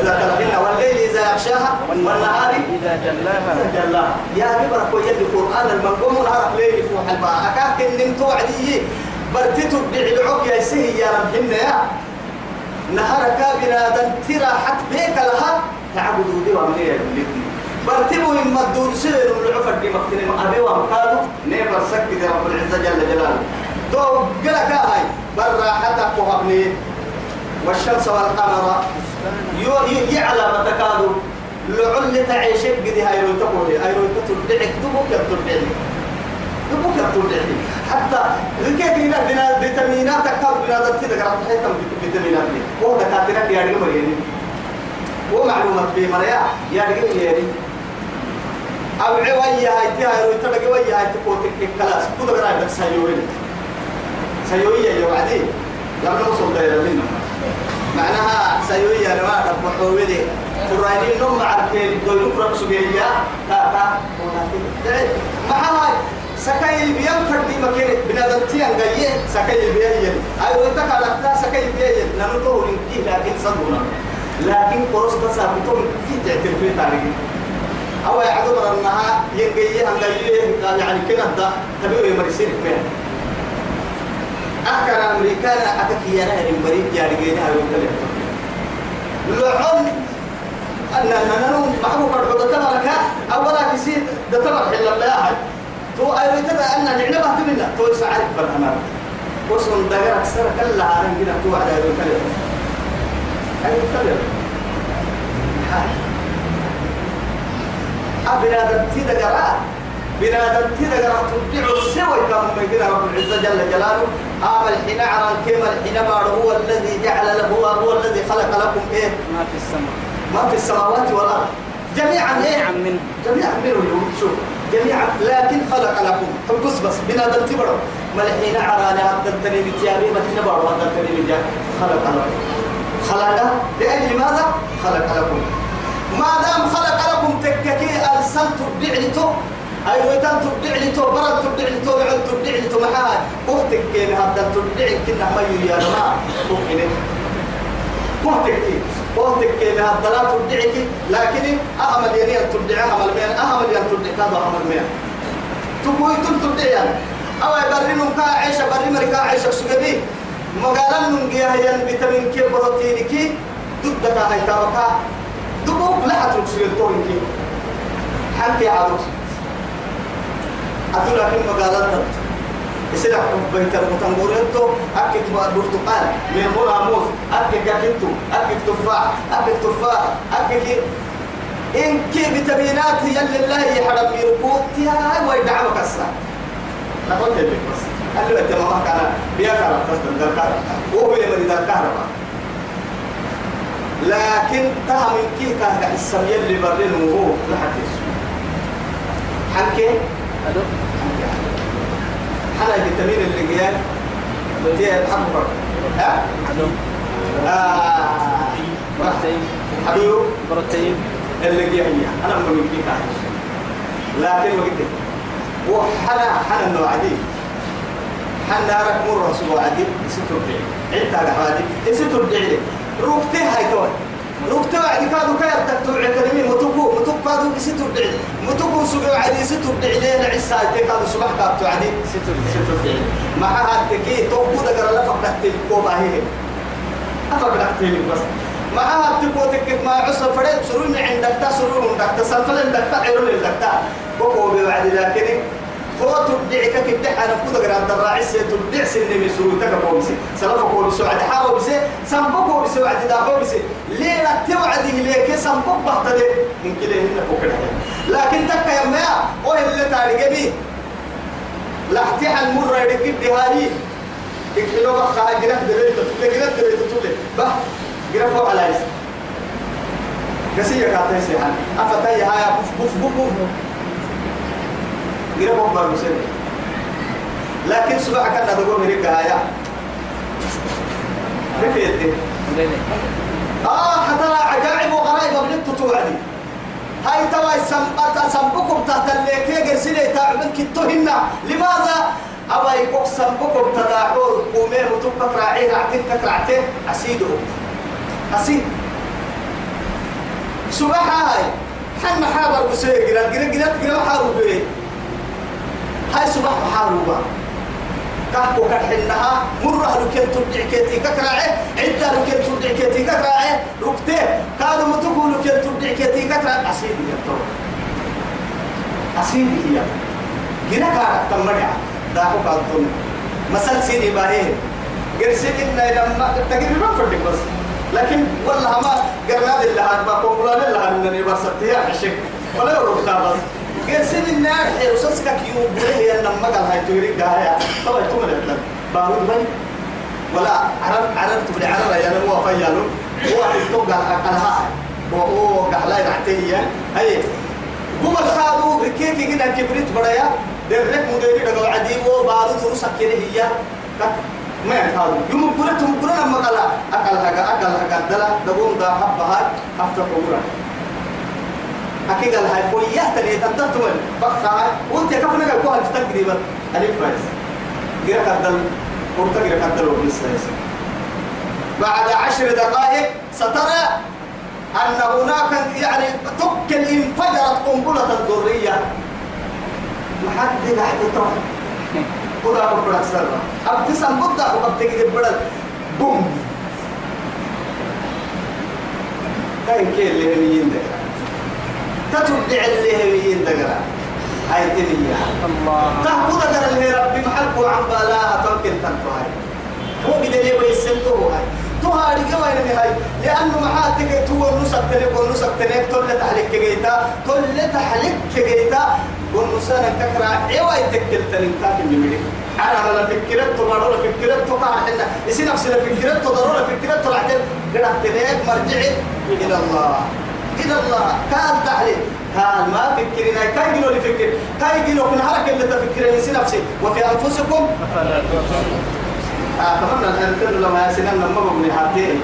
إذا تلقينا والليل إذا يغشاها والنهار إذا جلاها. جلاها. يا ببرك ويد القرآن المنقوم نهار ليل فوح الباء. أكاك إن نمتو عدي برتتو بعلعوك يا سهي يا ربنا يا. نهارك بنادم ترى حت بيك لها. تعبدوا دي وعملية يقولون برتبوا إما الدون سير العفر دي مقتنين أبي وامكادوا نيبر سكت رب العزة جل جلاله. تو قلك هاي برا حتى قهبني والشمس والقمر يعلى ما تكادوا لعل تعيشك قدي هاي رو تقولي هاي رو تدعك دبوك تدعي دبوك تدعي حتى ركيت هنا بنا فيتامينات أكثر بنا كده قرأت حيث فيتامينات دي هو دكاترة رجل مريني هو معلومات في مريا يا رجل مريني أو عوية هاي تيها رو تبقى ويا هاي تقول كلاس. كده قرأت بس سيوين سيوية يا وعدي. لما نوصل دايرة منه معناها سيوية رواء رب حوالي فراينين نوم مع الكيل دول يقرأ سبيعية تا تا مع هاي سكاي البيان فردي مكينة بنادم تيان جاية سكاي البيان أيوة أنت كاركتا سكاي البيان نانو لنكي لكن صدقنا لكن قرص تسابتهم كي تعترف في تاريخ. أو يعتبر أنها ينجي هم جاية يعني كنا دا. تبيه مرسين كمان أكثر أمريكان أتكي أنا المريض يا رجينا لعن أن أنا محبوب الحوض تبارك أولا كسير ده تبارك إلا الله تو أيوة تبع أن نعنبه تمنا تو يسعرف بالأمر وصل دقر أكثر كلا عن كده تو على أيوة كلمة أيوة كلمة أبنادم تدقر بنادم تدقر تبدع السوى كم من كده رب العزة جل جلاله. آم الحين عران كما الحين ما هو الذي جعل له هو, هو الذي خلق لكم إيه؟ ما في السماء. ما في السماوات والأرض. جميعا إيه؟ جميعا منه. جميعا منه شوف جميعا. لكن خلق لكم. بس بس. بنادم تبرو ما الحين عران هذا التنين التيابي ما تنبرو هذا التنين خلق لكم. خلق؟ لأجل ماذا؟ خلق لكم. ما دام خلق لكم تككي أرسلت بعلتو أيوة تم تبدعلتو برد تبدعلتو بعد تبدعلتو محال أختك كين هذا تبدعل كنا ما يا جماعة. أختك أختك أختك كين هذا لا تبدعك لكن أعمل يعني أن تبدعها عمل مين أعمل يعني تبدع هذا عمل مين تقول تم تبدع يعني؟ أو يبرنون كا عيشة بري مريكا عيشة سجبي مقالا ننجيها ين فيتامين كي بروتين كي. ضدك هاي تابكا. دبوك لا سجلتون كي. حكي عروس أتو لكن مقالات يصير بيت المتنقوريتو أكيد برتقال من هنا موز أكيد كاكيتو أكيد تفاح أكيد تفاح أكيد إن كي فيتامينات هي الله يحرم يركوتها ويدعمك الساعة نقول لك بس قال له أنت ما كان بيا بس دندر وهو يمري دندر كهرباء. لكن تهم كي كان السمية اللي برين وهو لحكيس حنكي أدو حنا الفيتامين اللي جاي دي الحمر. ها؟ آه. بروتين حبيبي بروتين اللي جاي أنا كي كان لكن وقت وحنا حنا النوع دي حنا رك مر رسول عدي ستر دي عدت على حوادي ستر دي روكتي هاي توي روكتي عدي كادو كير تكتب متوكو متوكو كادو ستر دي متوكو سبع عدي ستر دي ليه العسى كادو صبح كابتو عدي ستر ستر دي ما هاتكي توكو دقر لا فقدت الكوبا هي. أفقدت بس. معها تبغى تكت مع عصر فريد سرون عندك تا سرون عندك تا سلفل عندك تا عيرون عندك تا. بقوا بوعد لكن هو تبدع كده أنا كده قرأت الراعي سي تبدع سن من سرون تك بومسي سلف كول سعد. حاول بس سنبك بس وعد دا بس ليه لا توعد ليك سنبك بحتى من كده هنا فوق لكن تك يا ما هو اللي تاريخ بيه لا احتحل مرة يدك بهاري يكفلوا بقى جنات دبيت تقول جنات دبيت تقول بقى جنات فوق على عيسى. كسية كاتي سيحان أفتاي هاي. بف بف بف جنات فوق برمسين لكن سبع كان نقول مريك هاي رفيت آه حتى عجائب وغرائب ابنت توعدي هاي توا سمبكم تحت الليكي قرسلي تعبن كتوهن لماذا؟ أبا يقوك سمبكم تداعور قومي وتبقى راعي رعتين تكرعتين أسيده أسيد. سبحا هاي. حن حابر بسيء قرأ قرأ قرأ قرأ حارو بيه. هاي سبح حاروبا كحكو كحنها مرة لكن ترجع كيتي ككراعي عدة لكن ترجع كيتي ككراعي ركتي كانوا متقول لكن ترجع كيتي ككراعي. أسيد يا أسيد هي جنا كارك تمرع داكو كالتون. مثل سيني باهي قرسين إن لما تقريبا فردك بس. لكن والله ما قرنا لله ما قولا لله إنني بس تيا عشق. ولا يركتا بس. قرسين النار حيوسس كيو بره لما قال هاي توري قايا طبعا تقول لك بارود بني ولا عرب عرب تبلي عرب يا هو فيالو هو يتوقع أقلها وهو قحلا يعتيه هاي هو الخادو ركيكي كده كبريت بدايا درك مديري دغ عدي و بارود وسكينه هي. ما يخادو يوم كره لما قال أقل حاجة أقل حاجة دلا دغون دا حبها افتح قبره أكيد هاي فوية تنتظر بقى. وأنت كفنا قال كوها تقريبا؟ ألف فايز. غير كدل قرطة غير كدل وبس بعد عشر دقائق سترى أن هناك يعني تكل انفجرت قنبلة الذرية ما حد قاعد يطرح قبل أكثر. أبتسم بدا وقد تجد بدل بوم. كاين كي اللي يندك تتبع اللي هم يندك هاي تنيا الله. تهبط در اللي ربي محبو عن بالاها تمكن تنتو هاي. هو قد اللي بيسنتو هاي. تو هاي وين هاي؟ لأنه محاتك تو نسك تنك ونسك تنك تل تحلك جيتا تل تحلك جيتا ونسانا تكرا ايوا يتكل تنك كاكن جميلك أنا لا فكرت ضرورة فكرت قاعد حنا يصير نفس فكرت ضرورة فكرت طلعت تنك مرجعي إلى الله. إلى الله كان تحليل. كان ما فكرنا. كاي يقولوا لي فكر؟ كاي يقولوا كن حركة اللي تفكر يصير نفسي وفي أنفسكم؟ تبصرون أتمنى أن تكون لما يسنن لما بقول هاتين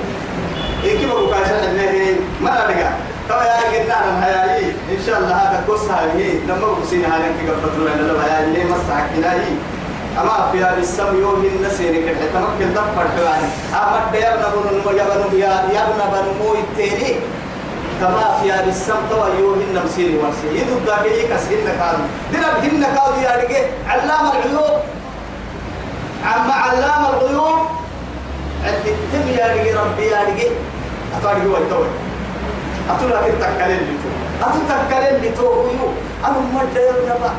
إيه كيف بقول كاشان إنه ما نرجع طبعا يا جدنا هاي إن شاء الله هذا قصة هاي. لما بقول سين هاي كي تقول لنا هاي اللي مستحق هاي أما في هذا السم يوم النسير كده. تمكن دفع حوالي أما يا ابن بنو يا بنو يا بنو مو التاني كما في هذا السم توا يوم النمسير ورسي يدو داكي كسهن كانوا درب هن كانوا يا رجال علام العيوب. عم علام الغيوب. عندي تم يا رجي ربي يا رجي أتارجي ويتوي أتولا كتكلم لتو أتو تكلم لتو يو أنا ما داير نبا.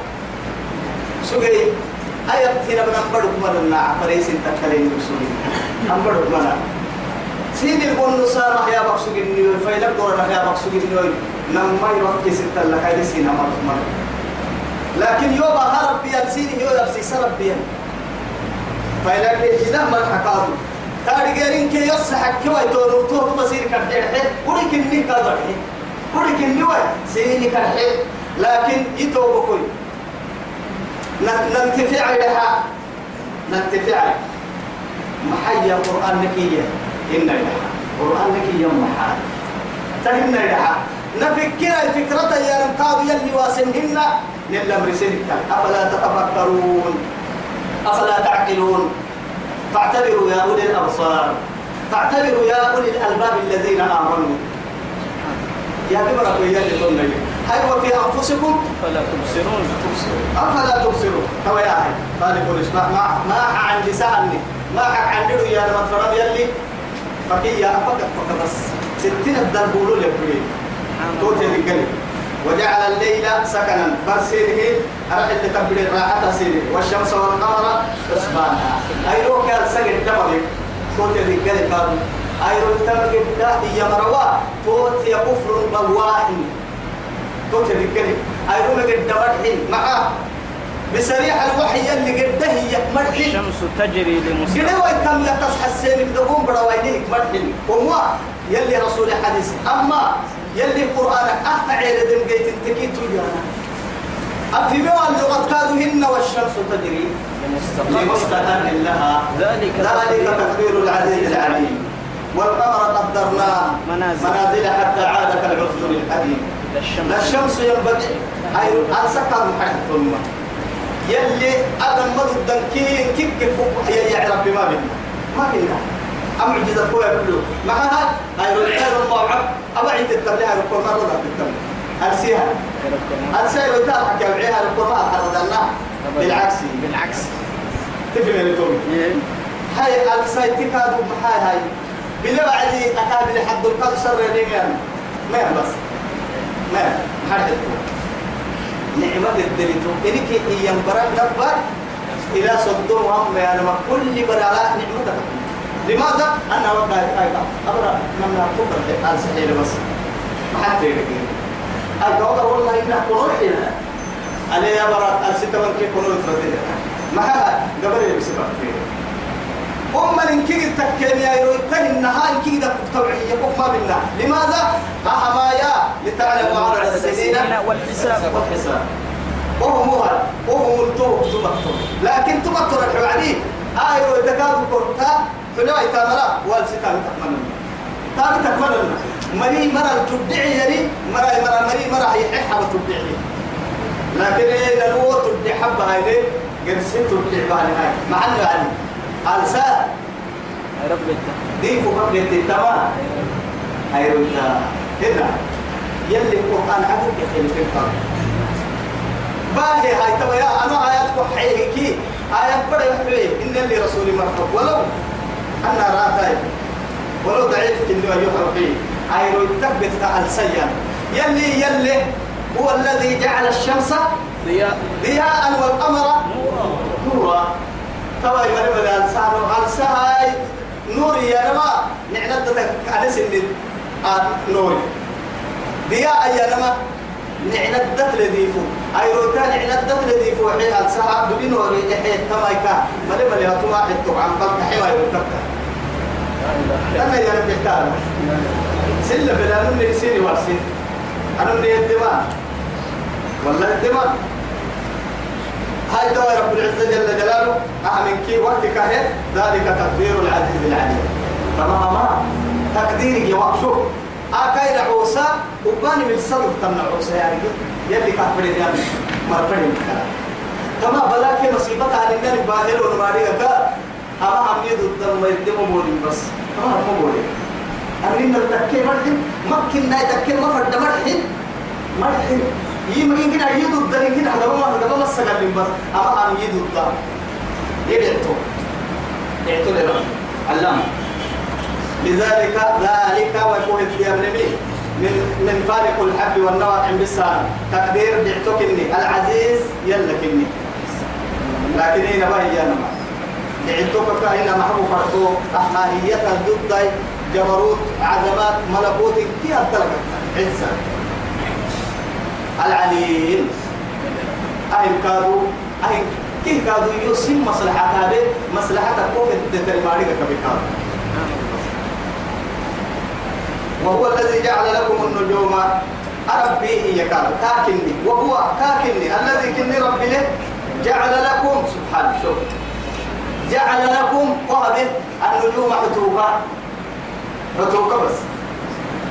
سوغي هاي ابتنا بنا بدك منا. فريس تكلين رسولي أم بدك منا. سيدي القول نصار يا بقصو جنيو فيلك دورنا يا بقصو جنيو نما يوكي ستة لك هاي سينا مرة لكن يوبا هرب بيان سيني يوبا بسيسا ربيان فإلك إذا ما حكاته تاري غيرين كي يصحك كوا يتورو تو بصير كحيل حيل ودي كني كذا حيل ودي كني واي سيني كحيل لكن يتوب كوي ننتفع لها ننتفع. محيا قرآن نكية. إن لها قرآن نكية محال تهمنا لها نفكر الفكرة يا نقاضي يلي واسنهن. نلم رسلك. أفلا تتفكرون؟ أفلا تعقلون؟ فاعتبروا يا أولي الأبصار. فاعتبروا يا أولي الألباب الذين آمنوا. يا كبرة يا اللي هل وفي أنفسكم؟ فلا تبصرون؟ أفلا تبصرون. تو يا خالق الإسماء ما ما عن لساني ما حق عن دلو يا لما تفرد يلي فكي فقط بس. ستين الدربولو لبري توتي القلب وجعل الليل سكنا. برسينه أرح اللي تبدي الراحة سينه والشمس والقمر حسبانا. أي لو كان سجد دمرك توتي القلب قالوا أي لو تمجد هي مروا توتي كفر بواحي توتي القلب أي لو مجد دمرحين معه بسريع الوحي اللي قده هي مرحين الشمس تجري لمستقبل. قد ويتم يتصحى السينك دقوم بڑا وينيك مرحل وما يلي رسول حديث. أما يلي قرآنك أهتعير دم قيت انتكيت ويانا أفهموا اللغة كادوهن والشمس تجري لمستقر لها. ذلك ذلك تقدير العزيز العليم. والقمر قدرناه منازل. منازل حتى عاد كالعصفور القديم الشمس. ينبغي أي أنسكر محل ثم. يلي أدم الدنكين كيف كيف يا يا ربي ما بينا ما بينا أم عجزة قوة كله معها أي رجال الله عب أبعد التبليها ما رضا بالتبليها أرسيها أرسيها يتابع كيوعيها ركور ما أحرد بالعكس. بالعكس. تفهم اللي تقول إيه. هاي السايتي كادو محاي هاي بلا بعدي أكابل حد القدر يعني ما بس ما حد نعمة الدليتو إنك إيام برا نبر إلى صدور هم يعني ما كل برا على نعمتك لماذا؟ أنا وقع أيضا أبرا من كبر على سحيل بس. ما حد يريد. أقول والله إنك قروح هنا عليه يا برا الستة من كيف قروح ما قبل يبسط فيه أم من كي تكين يا يرويته النهار كي دا توعية ما بنا لماذا؟ أحمايا لتعلموا عدد السنين. والحساب والحساب. وهم مهر وهم التوب تبطل لكن تبطل الحوالي آية ويتكاد كورتا حلوة تامرا والستان تكملنا تابي تكملنا مري مرة تبدعي يعني مرة مرة مري مرة هي حبة تبدعي لكن إيه نلوه تبدع حبة هاي ليه قرسين تبدع بها هاي مع أنه يعني الت- دي فوق التمام هاي رجع هنا يلي القرآن عدد يخيل في القرآن باهي هاي تبا يا أنا آيات وحيكي آيات بڑا يحبي إن اللي رسولي مرحب ولو أنا راتاي ولو ضعيف كنه أيها ربي هاي رجع تعال سيا يلي يلي هو الذي جعل الشمس ضياء ضياء والقمر نورا نورا توا يمر من الانسان السهاي نور يا نما نعنتك على سن نور ضياء يا نما نعنتك لذيفو أي روتا نعنتك لذيفو حي السها بدين نور يحيى تمايكا ملي ملي هتما حتو عن قلت حما يرتك أنا يا رب يحتار سلة بلا نمني يسيري وارسين أنا من الدماء. والله الدماء. هاي دواء رب العزة جل جلاله أهمن كي وقت كهي ذلك تقدير العزيز العليم. تماما تقديرك يا شوف آكاي عوسى وباني من الصدف تمنع عوسى يعني. يلي كافرين يعني مرفرين كلام. تمام بلاكي مصيبة على النار باهر ونماري كا أما هم يدو الدم ويدمو مولين بس. تمام مو مولين أمين التكي مرحن مكين ناي تكي ما فرد مرحن مرحن يمكن كده يدو الدم كده هذا ما هذا ما سجل بس أما هم يدو الدم يدعتو يدعتو لنا علام لذلك ذلك ويكون الديابنبي من من فارق الحب والنوى عند السان تقدير إني. العزيز يلا كني لكن هنا ما هي أنا لعدتك كأن محبوب فرقو أحماهية ضد جبروت عظمات ملكوت. كي أدلك؟ عزة. العليم. أهل كادو أهل كيف كادو؟ يوسم مصلحة هذه مصلحة كوك الدترماري كبكادو وهو الذي جعل لكم النجوم. ربي هي كان كاكني. وهو كاكني الذي كني ربي له. جعل لكم سبحانه شوف. جعل لكم وهذه النجوم حتوكا حتوكا بس.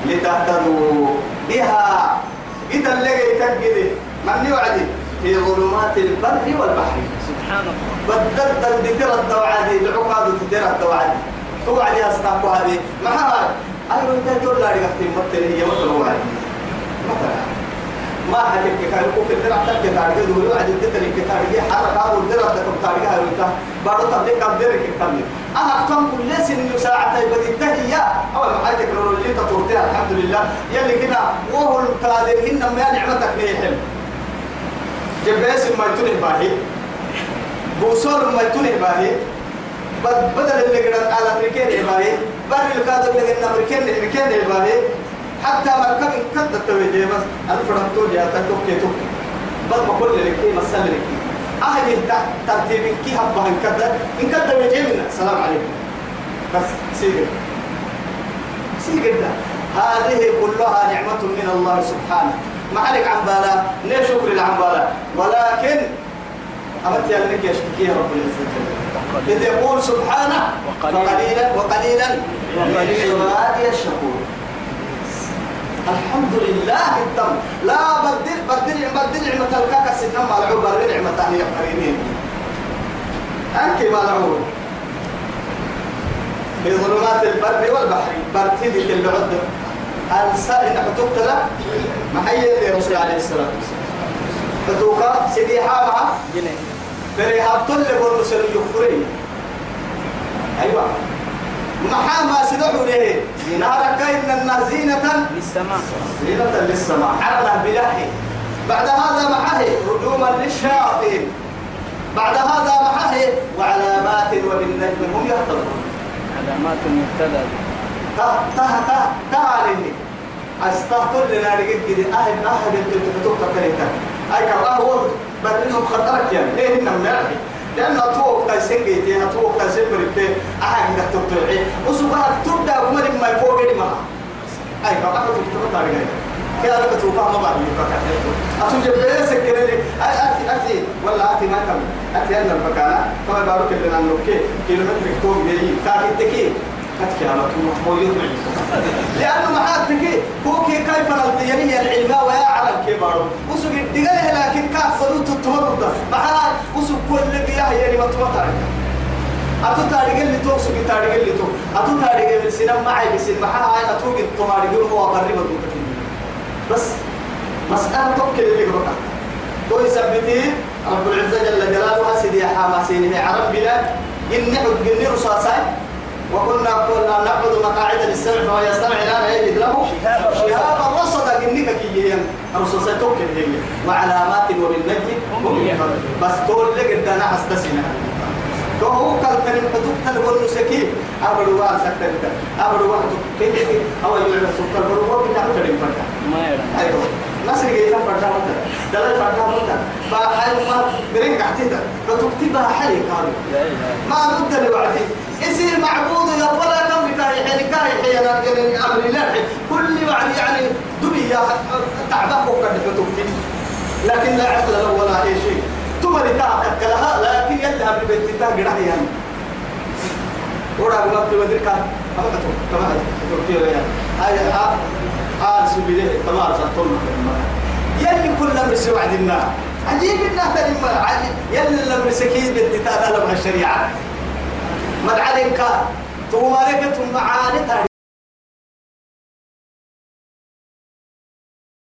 لتهتدوا بها. إذا اللي تجد من وعدي في ظلمات البر والبحر. سبحان الله بدل دتر الدوعدي العقاد دتر الدوعدي توعد يا استاكو هذه. ما هاي أيوة أنت تقول لا رجعت مثل هي مثل وعدي مثلا ما حكيت كان يقول كتير عتك كتارجة دوري وعد الدتر كتارجة حركة هذا الدتر ده كتارجة هاي وانت بعد تبليك درك كم أنا كم كل سنة ساعة بدي التهيئة أول ما تكنولوجيا تطورتها الحمد لله. يلي كنا وهو القادر إنما يا نعمتك ليهم جبس ما يتونه باهي؟ بوصول ما يتونه باهي؟ بدل اللي قدر على أمريكان باهي بر الكادر اللي قدر أمريكان أمريكان باهي حتى مركب كد التوجيه بس. أنا فرمتو جاء تكوك توك بس بقول لك كي مسألة لك أهل ترتيب كي هبها إن كد إن كد وجيه منا السلام عليكم. بس سيجد سيجد هذه كلها نعمة من الله سبحانه. ما عليك عن بالا ليه شكر عن بالا ولكن أمت يا لك يشتكي رب العزة إذ يقول سبحانه وقليلا. وقليلا. وقليلا. عبادي الشكور. الحمد لله التم لا بدل بدل بدل نعمة الكاك السنة ما لعو بر نعمة ثانية قريبين أنك ما لعو في ظلمات البر والبحر برتدي في العد السائل تقتل ما هي اللي رسول عليه الصلاة والسلام. فتوقع سيدي حامها. جنيه فريها طلب الرسل يكفرين. أيوة. محاما سدعوا له نهار كاين النار زينة. للسماء. زينة للسماء. حرنا بلحي بعد هذا معه رجوما للشياطين. بعد هذا معه وعلامات وبالنجم هم يهتدون علامات مبتلى. تا تا تا تعالني أستهتر لنا كده أهل أهل اللي تكتب كريتا أي كما هو برنهم خطرك يعني. ليه إنهم مرحي لأن أتوق تايسين جيتي أتوق تايسين بريتي أحد إنك تبتلعي. وسبحانك تبدأ وما لما يفوق لي معها. أي أحد تكتب تاريخ كده أنا بتوقع ما بعد يبقى أتوجب بيسك كده لي أتي أتي. ولا أتي ما كم. أتي أنا الفكانة. كما بارك لنا نوكي كيلومتر كتوم جاي. كاكي تكي. كتكي على طول. مويوت لأنه معاتك كوكي كيف نلتيني العلم الكبار وسوق الدقاء لكن كاف فلوت التمرد معها وسوق كل بياه يعني ما تمطر أتو تاريخ اللي تو سوق تاريخ اللي تو أتو تاريخ اللي سينما معي بس معها هاي أتو قد تماريخ هو قريب بس مسألة توكل اللي قبل تو يثبتي رب العزة جل جلاله سيدي حماسين عرب بلاد إن نحب جني رصاصين وكنا كنا نعبد مقاعد للسمع فهو يستمع الان يجد له. شهابا انك كي الرسول توكل هي. وعلامات وبالنجم هم بس تقول لك انت أنا استسنا هو قال كلمة تقتل والنسكين أبدو واحد سكتة أبدو واحد كيف كيف؟ أو أبدو واحد بتاع كلمة فرقة ما يرى أيوه. اللي جايين فرقة مدة؟ دلال فرقة مدة. فحال ما برين قحتها فتكتبها لا إله ما ضد لوعدي. يصير معبود يا ولا كم كاي حين كاي حين أمر الله كل وعد يعني دنيا تعبان وقد تكتب لكن لا عقل له ولا أي شيء. ثم لتعقد لها لكن يذهب لبيت قرح يعني ورا تقول كما تقول يا هاي آل سبيله تمام سطول يلي كل أمر سوى النار عجيب انها تلم يلي الامر سكين بالتتابع لها الشريعة. مد عليك توارك معاني